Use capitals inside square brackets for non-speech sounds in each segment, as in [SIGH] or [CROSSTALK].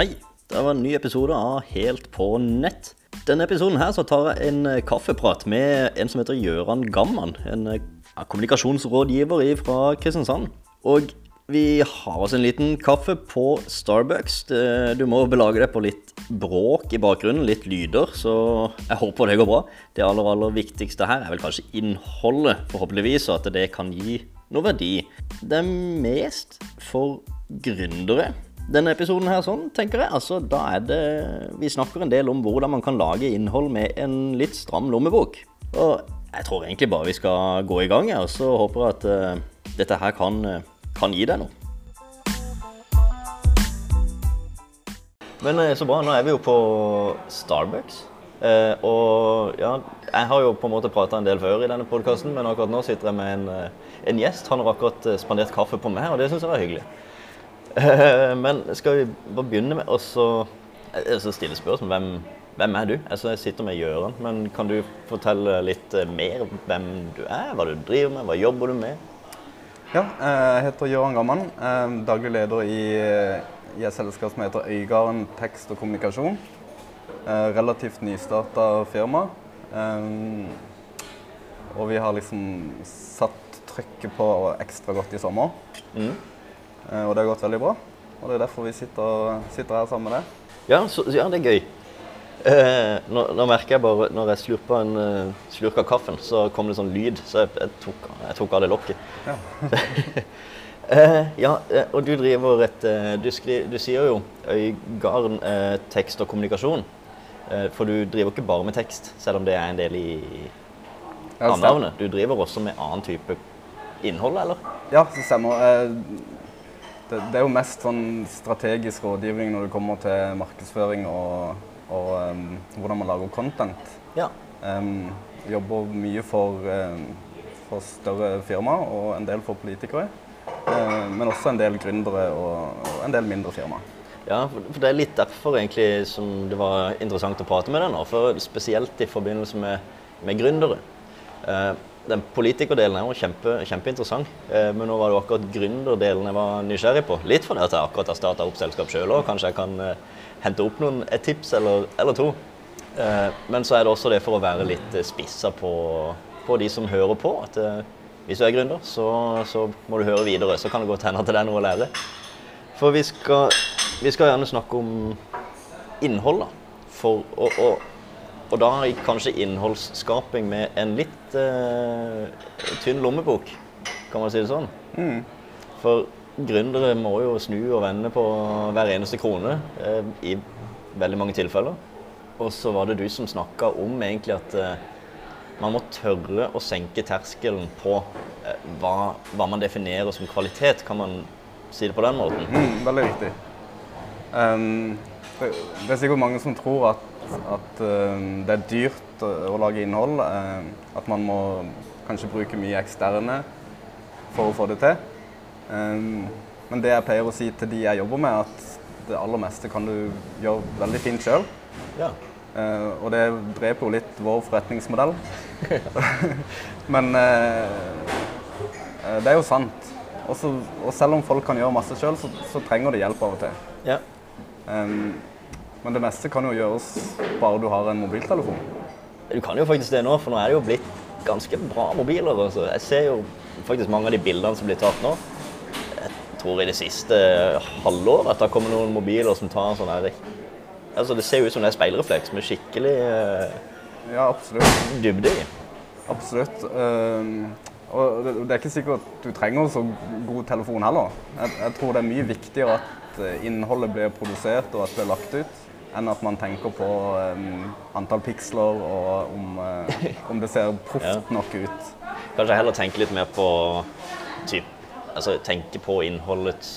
Hei, det var en ny episode av Helt på nett. Denne episoden her så tar jeg en eh, kaffeprat med en som heter Gøran Gamman. En eh, kommunikasjonsrådgiver fra Kristiansand. Og vi har oss en liten kaffe på Starbucks. Du må belage deg på litt bråk i bakgrunnen, litt lyder, så jeg håper det går bra. Det aller, aller viktigste her er vel kanskje innholdet, forhåpentligvis, og at det kan gi noe verdi. Det er mest for gründere. Denne episoden her sånn, tenker jeg, altså da er det Vi snakker en del om hvordan man kan lage innhold med en litt stram lommebok. Og jeg tror egentlig bare vi skal gå i gang, og så håper jeg at uh, dette her kan, eh, kan gi deg noe. Men eh, så bra, nå er vi jo på Starbucks. Eh, og ja, jeg har jo på en måte prata en del før i denne podkasten, men akkurat nå sitter jeg med en, en gjest. Han har akkurat spandert kaffe på meg, og det syns jeg var hyggelig. Eh, men skal vi bare begynne med å så- eh, så stille spørsmål. Hvem, hvem er du? Altså, jeg sitter med Gjøran, men kan du fortelle litt eh, mer om hvem du er? Hva du driver med? Hva jobber du med? Ja, eh, jeg heter Gjøran Gammann. eh, Daglig leder i, i et selskap som heter Øygarden tekst og kommunikasjon. Eh, Relativt nystarta firma. Eh, Og vi har liksom satt trykket på ekstra godt i sommer. Mm. Eh, Og det har gått veldig bra. Og det er derfor vi sitter, sitter her sammen med deg. Ja, så, ja, det er gøy. Eh, nå, nå merker jeg bare Når jeg slurpa en uh, slurk av kaffen, så kom det sånn lyd. Så jeg, jeg, tok, jeg tok av det lokket. Ja. [LAUGHS] Eh, ja, eh, og du driver et eh, du, skri, du sier jo Øygarden eh, tekst og kommunikasjon. Eh, for du driver ikke bare med tekst, selv om det er en del i navnet. Du driver også med annen type innhold, eller? Ja, det stemmer. Det, det er jo mest sånn strategisk rådgivning når det kommer til markedsføring og, og um, hvordan man lager content. Ja. Um, jobber mye for, um, for større firmaer og en del for politikere. Eh, men også en del gründere og, og en del mindre firmaer. Ja, for det er litt derfor egentlig som det var interessant å prate med deg nå. For spesielt i forbindelse med, med gründere. Eh, den politikerdelen er jo kjempe, kjempeinteressant, eh, men nå var det jo akkurat gründerdelen jeg var nysgjerrig på. Litt fordi jeg akkurat har starta opp selskap sjøl og kanskje jeg kan eh, hente opp noen, et tips eller, eller to. Eh, men så er det også det for å være litt eh, spissa på, på de som hører på. At eh, hvis du er gründer, så, så må du høre videre. Så kan det godt hende at det er noe å lære. For vi skal, vi skal gjerne snakke om innhold, da. For, og, og, da gikk kanskje innholdsskaping med en litt eh, tynn lommebok, kan man si det sånn. For gründere må jo snu og vende på hver eneste krone eh, i veldig mange tilfeller. Og så var det du som snakka om egentlig at eh, man må tørre å senke terskelen på eh, hva, hva man definerer som kvalitet. Kan man si det på den måten? Mm, veldig viktig. Um, det er sikkert mange som tror at, at uh, det er dyrt å, å lage innhold. Uh, at man må kanskje bruke mye eksterne for å få det til. Um, men det jeg pleier å si til de jeg jobber med, at det aller meste kan du gjøre veldig fint sjøl. Ja. og det dreper jo litt vår forretningsmodell. [LAUGHS] men eh, eh, det er jo sant. Også, og selv om folk kan gjøre masse sjøl, så, så trenger de hjelp av og til. ja. Em, men det meste kan jo gjøres bare du har en mobiltelefon. Du kan jo faktisk det nå, for nå er det jo blitt ganske bra mobiler. Altså. Jeg ser jo faktisk mange av de bildene som blir tatt nå. Jeg tror i det siste halvåret at det har kommet noen mobiler som tar en sånn her Altså, det ser jo ut som det er speilrefleks med skikkelig uh, Ja, absolutt. dybde i. Absolutt. Uh, og det, det er ikke sikkert at du trenger så god telefon heller. Jeg, jeg tror det er mye viktigere at eh, innholdet blir produsert og at det blir lagt ut, enn at man tenker på um, antall piksler og om, uh, om det ser proft [LAUGHS] Ja. nok ut. Kanskje heller tenke litt mer på typ, altså tenke på innholdet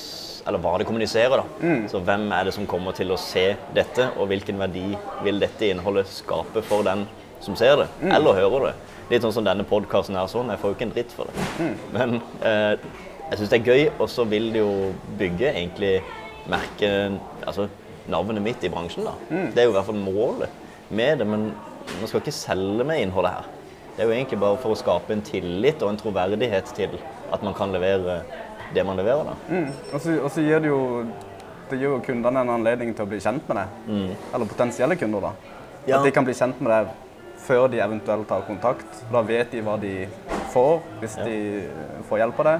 eller hva det kommuniserer. da. Så Hvem er det som kommer til å se dette, og hvilken verdi vil dette innholdet skape for den som ser det, eller hører det. Litt sånn som denne podkasten her. sånn, Jeg får jo ikke en dritt for det. Men eh, jeg syns det er gøy, og så vil det jo bygge egentlig merke altså, navnet mitt i bransjen. da. Det er jo i hvert fall målet med det, men man skal ikke selge med innholdet her. Det er jo egentlig bare for å skape en tillit og en troverdighet til at man kan levere det man leverer. da. Mm. Og så gir det jo det gir jo kundene en anledning til å bli kjent med deg. Eller potensielle kunder, da. Ja. At de kan bli kjent med det før de eventuelt tar kontakt. Da vet de hva de får hvis de får hjelp av det.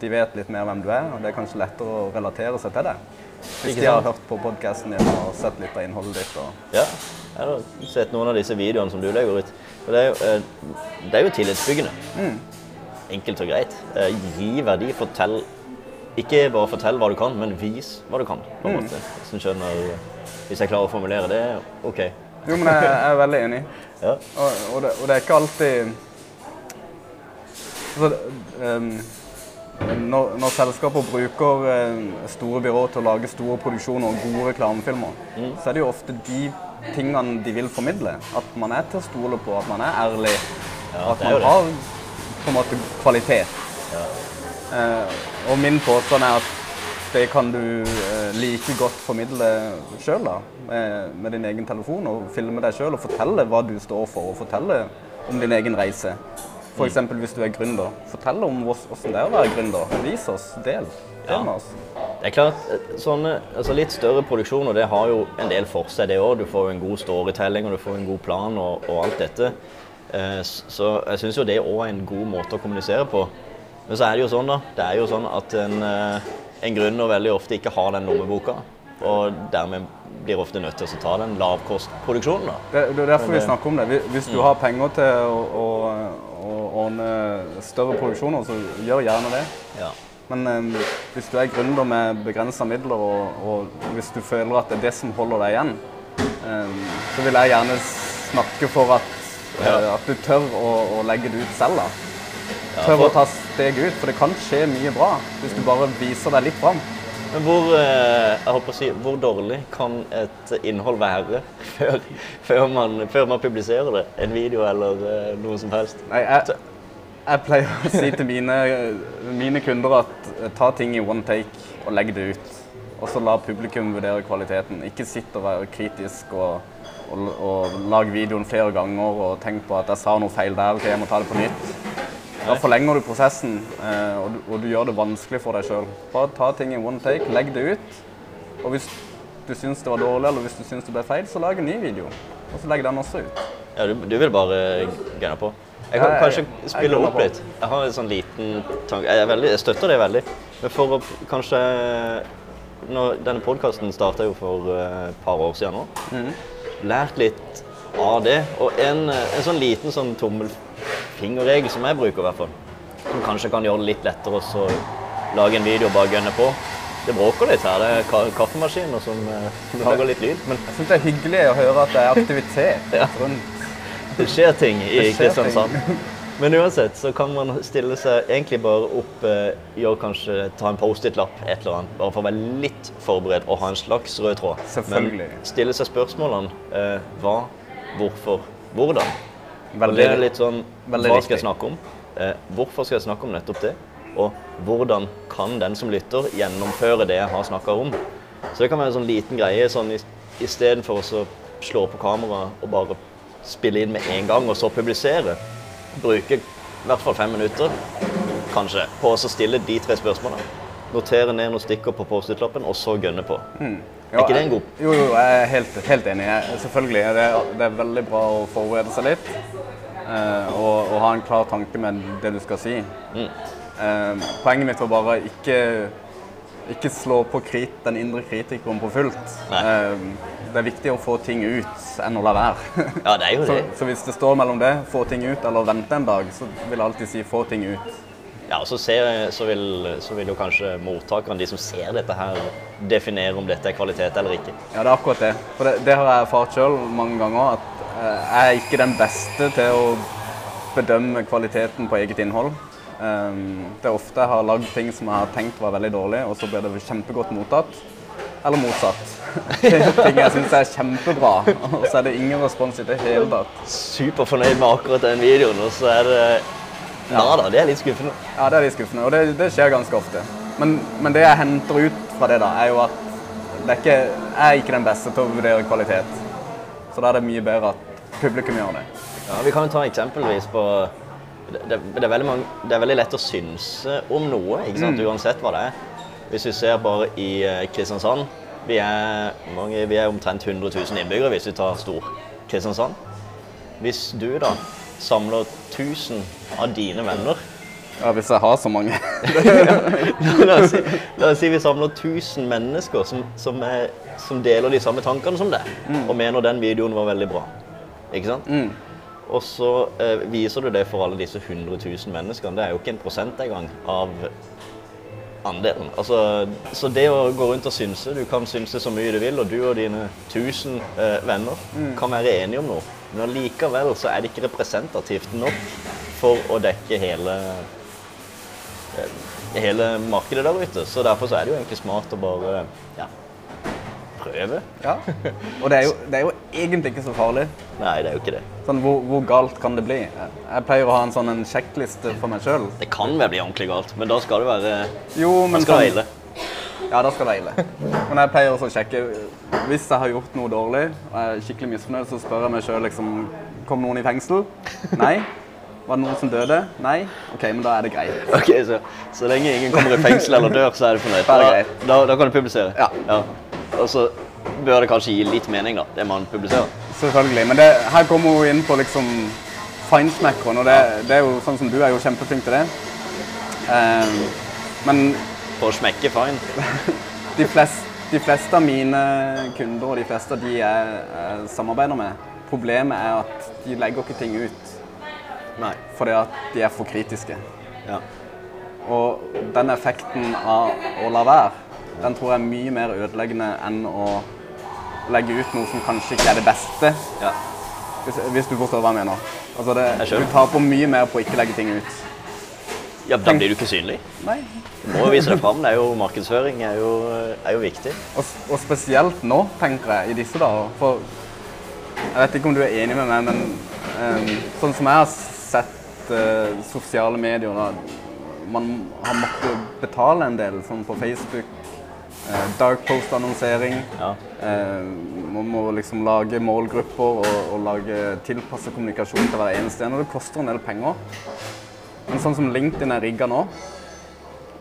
De vet litt mer hvem du er, og det er kanskje lettere å relatere seg til deg. Hvis de har hørt på podkasten din og sett litt av innholdet ditt. Og Ja, jeg har sett noen av disse videoene som du legger ut. Det, er jo, eh, det er jo tillitsbyggende. Enkelt og greit. Eh, Gi verdi, fortell Ikke bare fortell hva du kan, men vis hva du kan. på en måte. Hvis, skjønner, hvis jeg klarer å formulere det, OK. jo, men jeg, er veldig enig. [LAUGHS] Ja. Og, og, det, og det er ikke alltid altså, ehm, når, når selskaper bruker eh, store byråer til å lage store produksjoner og gode reklamefilmer, så er det jo ofte de tingene de vil formidle. At man er til å stole på, at man er ærlig. Ja, at er man har på en måte kvalitet. Eh, og min påstand er at det kan du eh, like godt formidle sjøl. Med, med din egen telefon. Og filme deg sjøl og fortelle hva du står for, og fortelle om din egen reise. F.eks. hvis du er gründer. Fortell om hvordan det er å være gründer. Vis oss. Del. Del med oss. Det er klart, eh, sånne, altså Litt større produksjoner det har jo en del for seg, det òg. Du får en god storytelling og du får en god plan og, og alt dette. Eh, Så jeg syns jo det òg er en god måte å kommunisere på. Men så er det jo sånn da, det er jo sånn at en, eh, en gründer veldig ofte ikke har den lommeboka. Og dermed blir ofte nødt til å ta den lavkostproduksjonen. da. Det, det er derfor vi snakker om det. Hvis- Hvis du har penger til å, å, ordne større produksjoner, så gjør gjerne det. Ja. Men eh, hvis du er gründer med begrensa midler, og, og hvis du føler at det er det som holder deg igjen, eh, så vil jeg gjerne snakke for at, eh, at du tør å, å legge det ut selv. da. Tør å ta steget ut, for det kan skje mye bra hvis du bare viser deg litt fram. Men hvor, eh, si, hvor dårlig kan et innhold være før, før, man, før man publiserer det? En video eller eh, noe som helst? Nei, jeg, jeg pleier å si til mine, mine kunder at eh, ta ting i one take og legg det ut. Og så la publikum vurdere kvaliteten. Ikke sitt og være kritisk og, og, og lag videoen flere ganger og tenk på at jeg sa noe feil der, ok, jeg må ta det på nytt. Da forlenger du prosessen, eh, og, du, og du gjør det vanskelig for deg sjøl. Bare ta ting i one take, legg det ut. Og hvis du syns det var dårlig, eller hvis du syns det ble feil, så lag en ny video. Og så legg den også ut. Ja, du, du vil bare gunne på? Jeg kan kanskje spille opp litt. Jeg har en sånn liten tanke. Jeg, veldig, jeg støtter det veldig. Men for å kanskje når, Denne podkasten starta jo for eh, et par år siden nå. Mm. Lært litt av det. Og en, en sånn liten sånn tommelfingerregel som jeg bruker, i hvert fall. Som kanskje kan gjøre det litt lettere å lage en video og bare gønne på. Det bråker litt her. Det er ka kaffemaskiner som, eh, lager litt lyd. Men Jeg syns det er hyggelig å høre at det er aktivitet [LAUGHS] Ja. rundt Det skjer ting i Kristiansand. [LAUGHS] Men uansett så kan man stille seg egentlig bare opp eh, Gjør kanskje Ta en Post-It-lapp, et eller annet. Bare for å være litt forberedt og ha en slags rød tråd. Selvfølgelig. Men stille seg spørsmålene eh, hva, hvorfor, hvordan. Og det er litt sånn Hva skal riktig. jeg snakke om? Eh, hvorfor skal jeg snakke om nettopp det? Og hvordan kan den som lytter, gjennomføre det jeg har snakka om? Så det kan være en sånn liten greie sånn istedenfor å slå på kamera og bare spille inn med en gang og så publisere. Bruke i hvert fall fem minutter kanskje på å stille de tre spørsmålene. Notere ned noen stikker på Post-It-lappen, og så gønne på. Ja, Er ikke det en god Jo, jo, jeg er helt, helt enig. Jeg, selvfølgelig. Det er, det er veldig bra å forberede seg litt. eh, og, og ha en klar tanke med det du skal si. Mm. Eh, poenget mitt var bare ikke, ikke slå på krit, den indre kritikeren på fullt. Nei. Eh, det er viktig å få ting ut enn å la være. Ja, det er jo [LAUGHS] det. så hvis det står mellom det, få ting ut, eller vente en dag, så vil jeg alltid si få ting ut. Ja, og så, ser, så, vil, så vil jo kanskje mottakerne, de som ser dette her, definere om dette er kvalitet eller ikke. Ja, det er akkurat det. For det, det har jeg erfart sjøl mange ganger. At eh, jeg er ikke den beste til å bedømme kvaliteten på eget innhold. Um, det er ofte jeg har lagd ting som jeg har tenkt var veldig dårlig, og så blir det kjempegodt mottatt. Eller motsatt. [LAUGHS] ting jeg syns er kjempebra, og så er det ingen respons i det hele tatt. Superfornøyd med akkurat den videoen, og så er det Nada. Det er litt skuffende. Ja, det er litt skuffende, og det, det skjer ganske ofte. Men, men det jeg henter ut fra det, da, er jo at det er ikke, jeg er ikke den beste til å vurdere kvalitet. Så da er det mye bedre at publikum gjør det. Ja, Vi kan jo ta eksempelvis på det, det, det, er mange, det er veldig lett å synse om noe, ikke sant? uansett hva det er. Hvis vi ser bare i eh, Kristiansand, Vi er, mange, vi er omtrent 100 000 innbyggere hvis vi tar stor Kristiansand. Hvis du da samler 1000 av dine venner Ja, Hvis jeg har så mange. [LAUGHS] La oss si, la oss si vi samler 1000 mennesker som, som, er, som deler de samme tankene som deg, og mener den videoen var veldig bra. Ikke sant? Og så eh, viser du det for alle disse 100 000 menneskene. Det er jo ikke en prosent engang av andelen. Altså, så det å gå rundt og synse Du kan synse så mye du vil, og du og dine 1000 eh, venner kan være enige om noe. Men allikevel så er det ikke representativt nok for å dekke hele eh, hele markedet der ute. Så derfor så er det jo egentlig smart å bare ja, prøve. Ja. Og det er, jo, det er jo egentlig ikke så farlig. Nei, det er jo ikke det. Sånn, hvor, hvor galt kan det bli? Jeg pleier å ha en sånn en sjekkliste for meg sjøl. Det kan vel bli ordentlig galt, men da skal det være Jo, Da men skal det sånn- ille. Ja, da skal det ille. Men jeg pleier også å sjekke Hvis jeg har gjort noe dårlig og jeg er skikkelig misfornøyd, så spør jeg meg sjøl liksom Kom noen i fengsel? Nei. Var det noen som døde? Nei. OK, men da er det greit. Ok, så, så lenge ingen kommer i fengsel eller dør, så er du fornøyd. Da Da, da, kan du publisere. Ja. Og så bør det kanskje gi litt mening, da, det man publiserer. Selvfølgelig. Men det, her kommer hun inn på liksom feinschmeckeren, og det, det er jo sånn som du er jo kjempeflink til det. Um, men For å smekke fine. [LAUGHS] de, flest, de fleste av mine kunder og de fleste av de jeg, jeg samarbeider med, problemet er at de legger ikke ting ut Nei. fordi at de er for kritiske. Ja. Og den effekten av å la være, den tror jeg er mye mer ødeleggende enn å legge ut noe som kanskje ikke er det beste, ja. hvis, hvis du forstår hva jeg mener. Altså det, Jeg du taper mye mer på å ikke legge ting ut. Ja, Da blir du ikke synlig. Nei. Du må jo vise deg fram. Det er jo markedsføring er jo, er jo viktig. Og, og spesielt nå, tenker jeg, i disse dager. For jeg vet ikke om du er enig med meg, men um, sånn som jeg har sett uh, sosiale medier da, Man har måttet betale en del, sånn på Facebook. Eh, dark post-annonsering. Ja. Eh, man må liksom lage målgrupper og, og lage tilpasset kommunikasjon til hver eneste en. Og det koster en del penger. Men sånn som LinkedIn er rigga nå,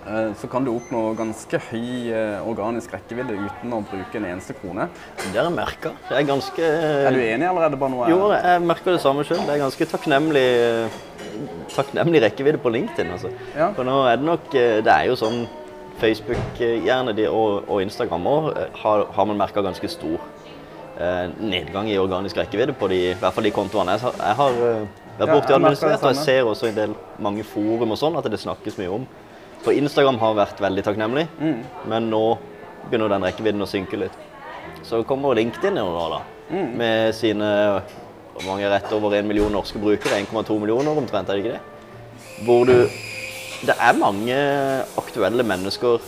eh, så kan du oppnå ganske høy organisk rekkevidde uten å bruke en eneste krone. Det har jeg merka. Det er ganske Er du enig, eller er bare noe Jo, jeg merker det samme sjøl. Det er ganske takknemlig, takknemlig rekkevidde på LinkedIn. Altså. Ja. For nå er det nok Det er jo sånn Facebook eh, og, og Instagram også, har, har man merka ganske stor eh, nedgang i organisk rekkevidde på de, i hvert fall de kontoene jeg, har- jeg har eh, vært borti ja, administrert. Og jeg ser også en del mange forum og sånn at det snakkes mye om. For Instagram har vært veldig takknemlig, Mm. men nå begynner den rekkevidden å synke litt. Så kommer LinkedIn nå, da. Mm. Med sine mange rett over 1 million norske brukere. 1,2 millioner omtrent, er det ikke det? Hvor du Det er mange aktuelle mennesker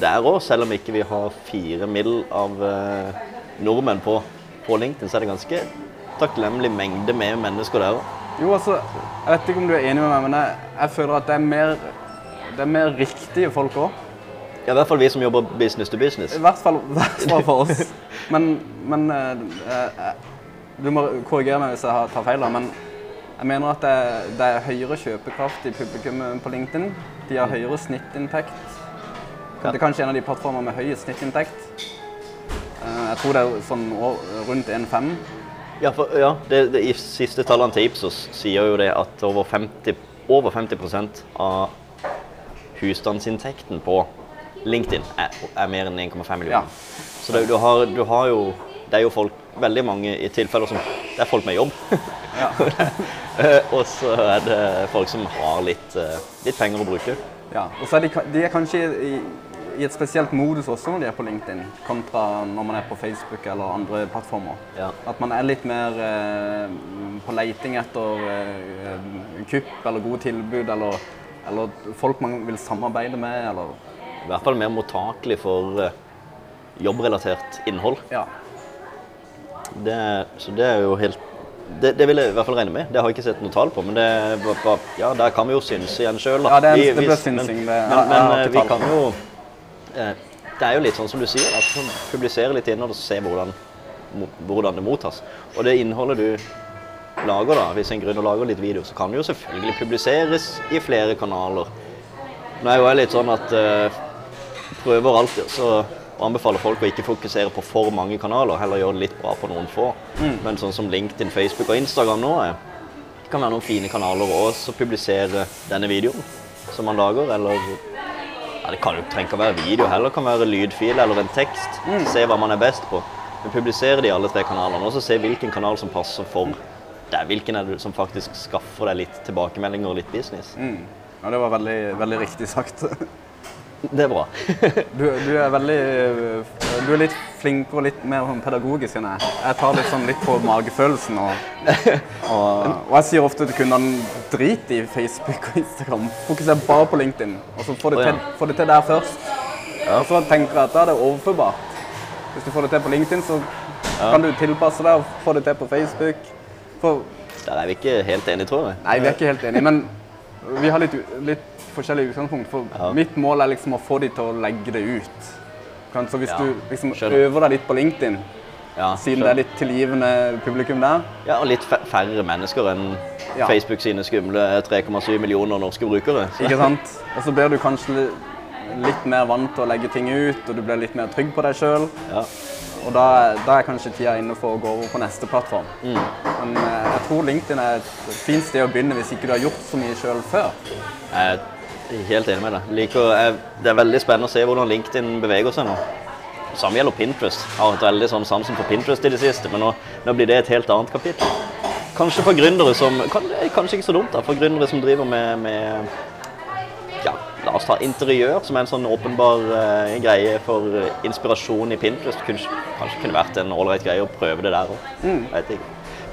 der òg, selv om ikke vi har fire mill. av eh, nordmenn på, på LinkedIn, så er det ganske takknemlig mengde med mennesker der òg. Jo, altså, jeg vet ikke om du er enig med meg, men jeg, jeg føler at det er mer, det er mer riktige folk òg. Ja, I hvert fall vi som jobber business to business. I hvert fall, [LAUGHS] hvert fall for oss. Men, men eh, eh, Du må korrigere meg hvis jeg tar feil, da, men jeg mener at det, det er høyere kjøpekraft i publikum på LinkedIn. De har høyere snittinntekt. Det er kanskje en av de plattformene med høyest snittinntekt. Eh, Jeg tror det er sånn rundt 1,5. Ja, for, ja det, det, I siste tallene til Ipsos sier jo det at over 50, over 50 av husstandsinntekten på LinkedIn er, er mer enn 1,5 millioner. Ja. Så det, du, har, du har jo Det er jo folk, veldig mange i tilfeller som Det er folk med jobb. [LAUGHS] Ja. [LAUGHS] Eh, og så er det folk som har litt, eh, litt penger å bruke. Ja, og så er de, de er kanskje i, i et spesielt modus også når de er på LinkedIn, kontra når man er på Facebook eller andre plattformer. Ja. At man er litt mer eh, på leiting etter eh, kupp eller gode tilbud, eller, eller folk man vil samarbeide med, eller I hvert fall mer mottakelig for eh, jobbrelatert innhold. Ja. Det, så det er jo helt det, det vil jeg i hvert fall regne med. Det har jeg ikke sett noe tall på, men det, ja, der kan vi jo synse igjen sjøl. Ja, det er- det blir synsing, det- Men, jeg men, har eh, vi kan jo eh, Det er jo litt sånn som du sier, at man publiserer litt innhold og ser hvordan, hvordan det mottas. Og det innholdet du lager, da, hvis en grunner lager litt video, så kan det jo selvfølgelig publiseres i flere kanaler. Nå er jo jeg litt sånn at uh, prøver alltid så Og anbefaler folk å ikke fokusere på for mange kanaler, heller gjøre det litt bra på noen få. Men sånn som LinkedIn, Facebook og Instagram nå er, det kan være noen fine kanaler å også publisere denne videoen som man lager, eller ja, det kan jo trenger å være video heller, det kan være lydfil eller en tekst. Se hva man er best på. Men publisere de alle tre kanalene, og så se hvilken kanal som passer for deg. Hvilken er det som faktisk skaffer deg litt tilbakemeldinger og litt business. Ja, det var veldig, veldig riktig sagt. [LAUGHS] Det er bra. Du, du er veldig Du er litt flinkere og litt mer sånn pedagogisk enn jeg. Jeg tar litt sånn litt på magefølelsen. Og, og, og jeg sier ofte til kundene drit i Facebook og Instagram. Fokuser bare på LinkedIn. Og så få det, oh, ja. til, får det til der først. Og så tenker jeg at da er det overførbart. Hvis du får det til på LinkedIn, så kan du tilpasse deg og få det til på Facebook. For Der er vi ikke helt enige, tror jeg. Nei, vi er ikke helt enige, men vi har litt, litt forskjellig utgangspunkt. For Ja. mitt mål er liksom å få de til å legge det ut. Så hvis Ja, du liksom skjønner. øver deg litt på LinkedIn, Ja, siden det er litt tilgivende publikum der Ja, og litt færre mennesker enn. Facebook sine skumle 3,7 millioner norske brukere. Så- Ikke sant? Og så blir du kanskje litt mer vant til å legge ting ut, og du blir litt mer trygg på deg sjøl. Og da, da er kanskje tida inne for å gå over på neste plattform. Mm. Men eh, jeg tror LinkedIn er et fint sted å begynne hvis ikke du har gjort så mye sjøl før. Jeg er helt enig med deg. Liker, det er veldig spennende å se hvordan LinkedIn beveger seg nå. Samme gjelder Pinterest. Jeg har hatt veldig sånn sansen for Pinterest i det siste, men nå, nå blir det et helt annet kapittel. Kanskje for gründere som Kanskje ikke så dumt, da. For gründere som driver med, med ja, la oss ta interiør, som er en sånn åpenbar uh, greie for eh, inspirasjon i Pinterest. Kanskje, kanskje kunne vært en ålreit greie å prøve det der òg. Ikke.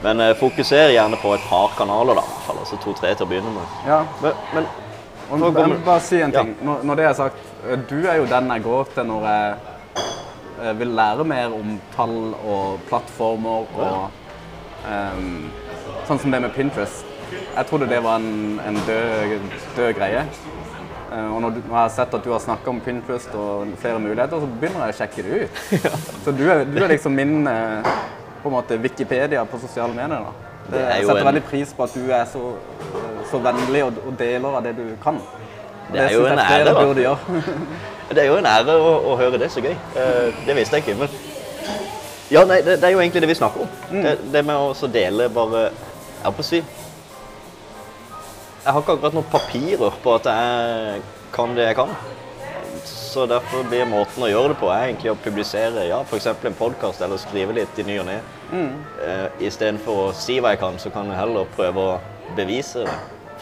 Men uh, fokuser gjerne på et par kanaler, da. Altså to-tre til å begynne med. Ja, Men, men Og med- bare si en Ja. Når, når det er sagt, eh, du er jo den jeg går til når jeg jeg vil lære mer om tall og plattformer og um, sånn som det med Pinterest. Jeg trodde det var en, en død, død greie. Eh, og når, du, når jeg har sett at du har snakka om Pinterest og flere muligheter, så begynner jeg å sjekke det ut. [LAUGHS] Så du er, du er liksom min eh, på måte Wikipedia på sosiale medier. da. Det, Det jeg setter en- veldig pris på at du er så, så vennlig og, og deler av det du kan. Det er jo en ære, da. burde gjøre. [LAUGHS] [LAUGHS] Det er jo en ære å, å høre det. Så gøy. Eh, det visste jeg ikke. Men ja, nei, det, det er jo egentlig det vi snakker om. Det, det med å dele bare Jeg holdt på å si Jeg har ikke akkurat noen papirer på at jeg kan det jeg kan. Så derfor blir måten å gjøre det på er egentlig å publisere ja, f.eks. en podkast eller skrive litt i ny og ne. Eh, Istedenfor å si hva jeg kan, så kan jeg heller prøve å bevise det.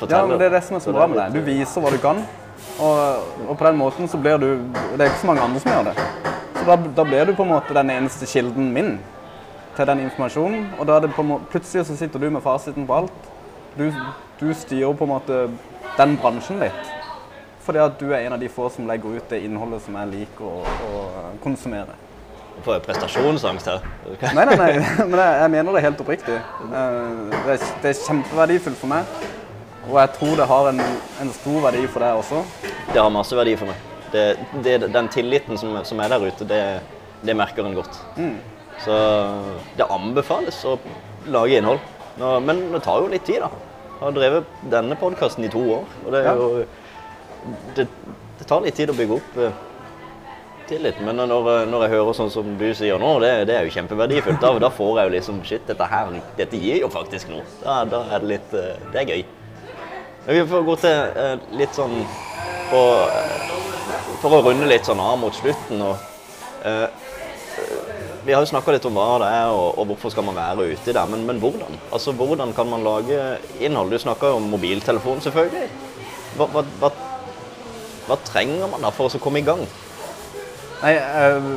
Ja, men Det er det som er så bra med deg. Du viser hva du kan. Og, og på den måten så blir du Det er ikke så mange andre som gjør det. Så da, da blir du på en måte den eneste kilden min til den informasjonen. Og da er det på en måte, plutselig så sitter du med fasiten på alt. Du, du styrer på en måte den bransjen litt. Fordi at du er en av de få som legger ut det innholdet som jeg liker å, å konsumere. Får jeg prestasjonsangst her? Nei, nei, nei, [LAUGHS] men jeg, jeg mener det helt oppriktig. Eh, Det er, det er kjempeverdifullt for meg. Og jeg tror det har en, en stor verdi for deg også. Det har masse verdi for meg. Det, det, den tilliten som, som er der ute, det, det merker en godt. Så det anbefales å lage innhold. Nå, men det tar jo litt tid, da. Jeg har drevet denne podkasten i to år. Og det, er Ja. jo, det, det tar litt tid å bygge opp eh, tillit. Men når, når jeg hører sånn som du sier nå, det, det er jo kjempeverdifullt. Da, da får jeg jo liksom Shit, dette her dette gir jo faktisk noe. Da, da er det litt eh, Det er gøy. Vi får gå til eh, litt sånn på, eh, For å runde litt sånn av mot slutten. Og, eh, vi har jo snakka litt om hva det er, og, og hvorfor skal man være ute der. Men, men hvordan? Altså, Hvordan kan man lage innhold? Du snakka jo om mobiltelefon, selvfølgelig. Hva, hva, hva, hva trenger man da for å komme i gang? Nei, eh,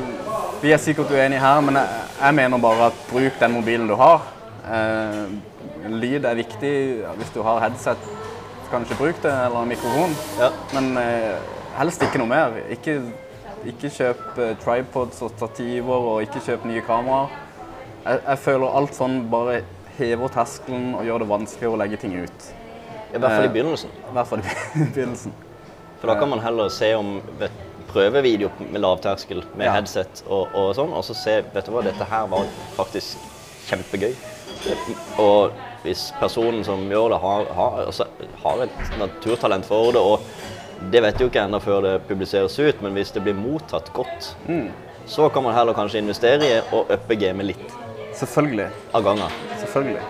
Vi er sikkert uenige her, men jeg, jeg mener bare at bruk den mobilen du har. Eh, lyd er viktig. Hvis du har headset, kanskje bruke det, eller mikrofon. Ja. Men eh, helst ikke noe mer. Ikke, ikke kjøp eh, tripods og stativer, og ikke kjøp nye kameraer. Jeg, jeg føler alt sånn bare hever terskelen og gjør det vanskeligere å legge ting ut. I hvert fall i Eh, begynnelsen. I hvert fall i [LAUGHS] begynnelsen. For da kan man heller se om vet, prøve video med lavterskel med Ja. headset og, og sånn, og så se vet du hva, dette her var faktisk kjempegøy. Og hvis personen som gjør det, har, har, altså, har et naturtalent for det, og det vet du ikke ennå før det publiseres ut, men hvis det blir mottatt godt, så kan man heller kanskje investere i å uppe gamet litt Selvfølgelig. av gangen. Selvfølgelig.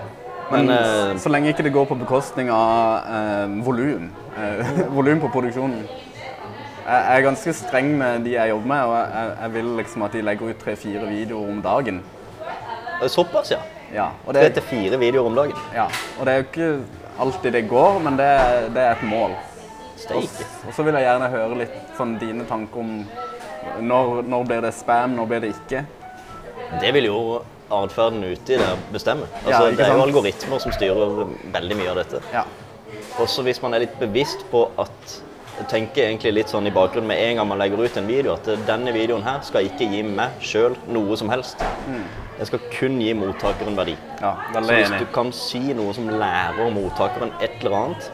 Men, Men, eh, så lenge ikke det går på bekostning av eh, volum, eh, [LAUGHS] volum på produksjonen. Jeg er ganske streng med de jeg jobber med, og jeg, jeg vil liksom at de legger ut tre-fire videoer om dagen. Såpass, ja. Ja, og Tre det, til fire videoer om dagen. ja, og det er jo ikke alltid det går, men det, det er et mål. Og, og så vil jeg gjerne høre litt sånn dine tanker om når, når blir det spam, når blir det ikke. Det vil jo atferden uti der bestemme. Altså, ja, det er jo algoritmer som styrer veldig mye av dette. Ja. Også hvis man er litt bevisst på at jeg tenker egentlig litt sånn i bakgrunnen med en gang man legger ut en video, at denne videoen her skal ikke gi meg sjøl noe som helst. Den skal kun gi mottakeren verdi. ja, Så hvis du kan si noe som lærer mottakeren et eller annet,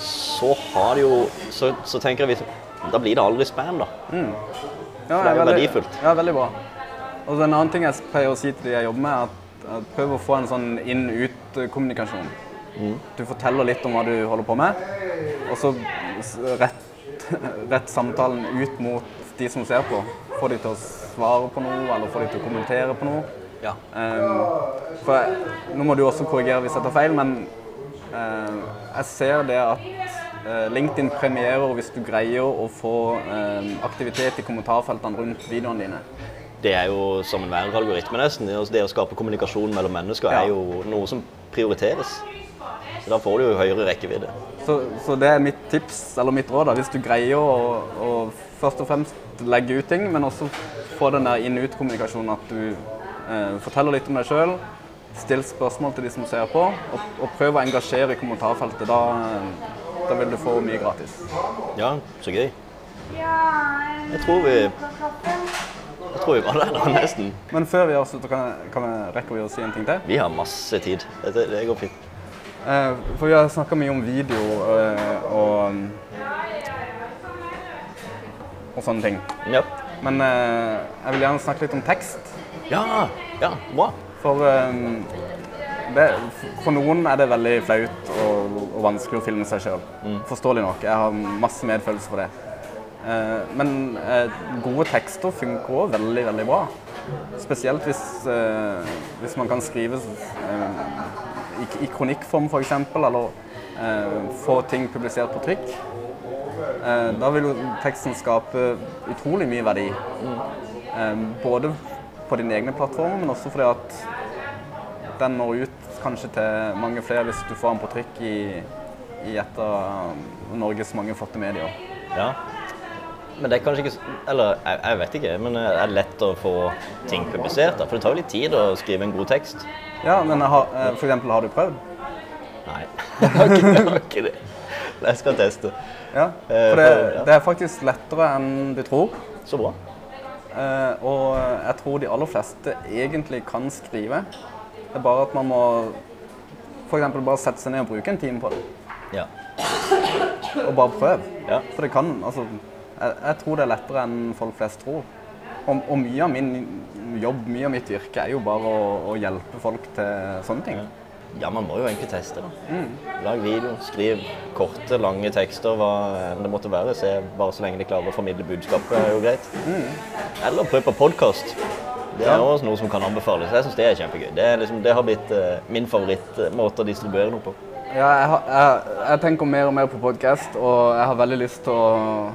så har det jo Så, så tenker jeg vi, Da blir det aldri spam, da. Ja, det er jo verdifullt. Ja, veldig bra. Og en annen ting jeg pleier å si til de jeg jobber med, er at, at prøv å få en sånn inn-ut-kommunikasjon. Du forteller litt om hva du holder på med, og så rett, [LAUGHS] rett samtalen ut mot de som ser på. Få dem til å svare på noe, eller få dem til å kommentere på noe. Ja. Um, for jeg, nå må du også korrigere hvis jeg tar feil, men uh, jeg ser det at uh, LinkedIn premierer hvis du greier å få eh, aktivitet i kommentarfeltene rundt videoene dine. Det er jo som enhver algoritme, nesten. Det å skape kommunikasjon mellom mennesker Ja. er jo noe som prioriteres. Så da får du jo høyere rekkevidde. Så, så det er mitt tips, eller mitt råd, da, hvis du greier å, å først og fremst legge ut ting, men også få den der inn-ut-kommunikasjonen at du eh, forteller litt om deg sjøl, still spørsmål til de som ser på, og, og prøv å engasjere i kommentarfeltet. Da, eh, da vil du få mye gratis. Ja, så gøy. Ja, Jeg tror vi Jeg tror vi var der da, nesten. Men før vi avslutter, kan, jeg, kan jeg, rekker vi å si en ting til? Vi har masse tid. Det, det går fint. Eh, for vi har snakka mye om video eh, og og sånne ting. Ja. Men eh, jeg vil gjerne snakke litt om tekst. Ja, ja, bra. For, det, for noen er det veldig flaut og, og vanskelig å filme seg sjøl. Forståelig nok. Jeg har masse medfølelse for det. Men gode tekster funker òg veldig, veldig bra. Spesielt hvis, hvis man kan skrive i, i kronikkform f.eks., eller eh, få ting publisert på trykk. Eh, da vil jo teksten skape utrolig mye verdi. Eh, både på dine egne plattformer, men også fordi at den når ut kanskje til mange flere hvis du får den på trykk i, i et av Norges mange flotte medier. Ja. Men det er kanskje ikke Eller jeg, jeg vet ikke, men det er lett å få ting publisert. da, For det tar jo litt tid å skrive en god tekst. Ja, men har, eh, for eksempel, har du prøvd? Nei, jeg har ikke, jeg har ikke det. Jeg skal teste. Ja, Eh, for det, det er faktisk lettere enn du tror. Så bra. Eh, og jeg tror de aller fleste egentlig kan skrive. Det er bare at man må eksempel bare sette seg ned og bruke en time på det. Ja. Og bare prøve. Ja. For det kan, altså, jeg, jeg tror det er lettere enn folk flest tror. Og, og mye av min jobb, mye av mitt yrke, er jo bare å, å hjelpe folk til sånne ting. ja, man må jo egentlig teste. da. Lag video, skriv korte, lange tekster, hva enn det måtte være. Se bare så lenge de klarer å formidle budskapet, er jo greit. Eller prøv på podkast. Det er også noe som kan anbefales. Jeg syns det er kjempegøy. Det, er liksom, det har blitt uh, min favorittmåte å distribuere noe på. Ja, jeg, har, jeg, jeg tenker mer og mer på podkast, og jeg har veldig lyst til å,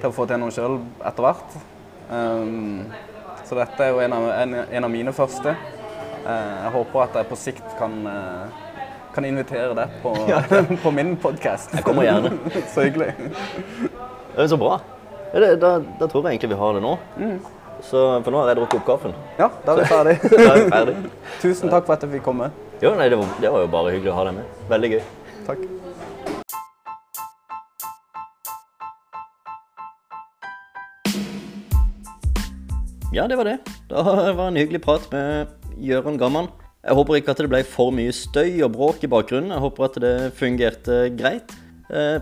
til å få til noe sjøl etter hvert. Um, så dette er jo en av, en, en av mine første. Uh, jeg håper at jeg på sikt kan, uh, kan invitere deg på, [LAUGHS] [LAUGHS] på min podkast. Jeg kommer gjerne. [LAUGHS] så hyggelig. Det er så bra. Da, da, da tror jeg egentlig vi har det nå. Så, for nå har jeg drukket opp kaffen. Ja, da er vi ferdig. Da er vi ferdig. Tusen takk for at jeg fikk komme. Jo, nei, det, var, det var jo bare hyggelig å ha deg med. Veldig gøy. Takk. Ja, det var det. Da var en hyggelig prat med Gøran Gamman. Jeg håper ikke at det ble for mye støy og bråk i bakgrunnen. Jeg håper at det fungerte greit. Eh,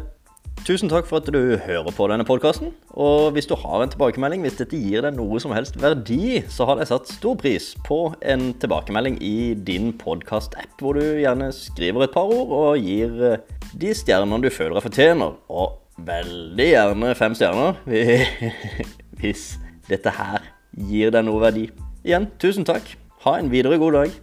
tusen takk for at du hører på denne podkasten. Og hvis du har en tilbakemelding, hvis dette gir deg noe som helst verdi, så hadde jeg satt stor pris på en tilbakemelding i din podkast-app, hvor du gjerne skriver et par ord og gir eh, de stjernene du føler deg fortjener. Og veldig gjerne fem stjerner. [LAUGHS] Hvis dette her gir deg noe verdi. Igjen, tusen takk. Ha en videre god dag.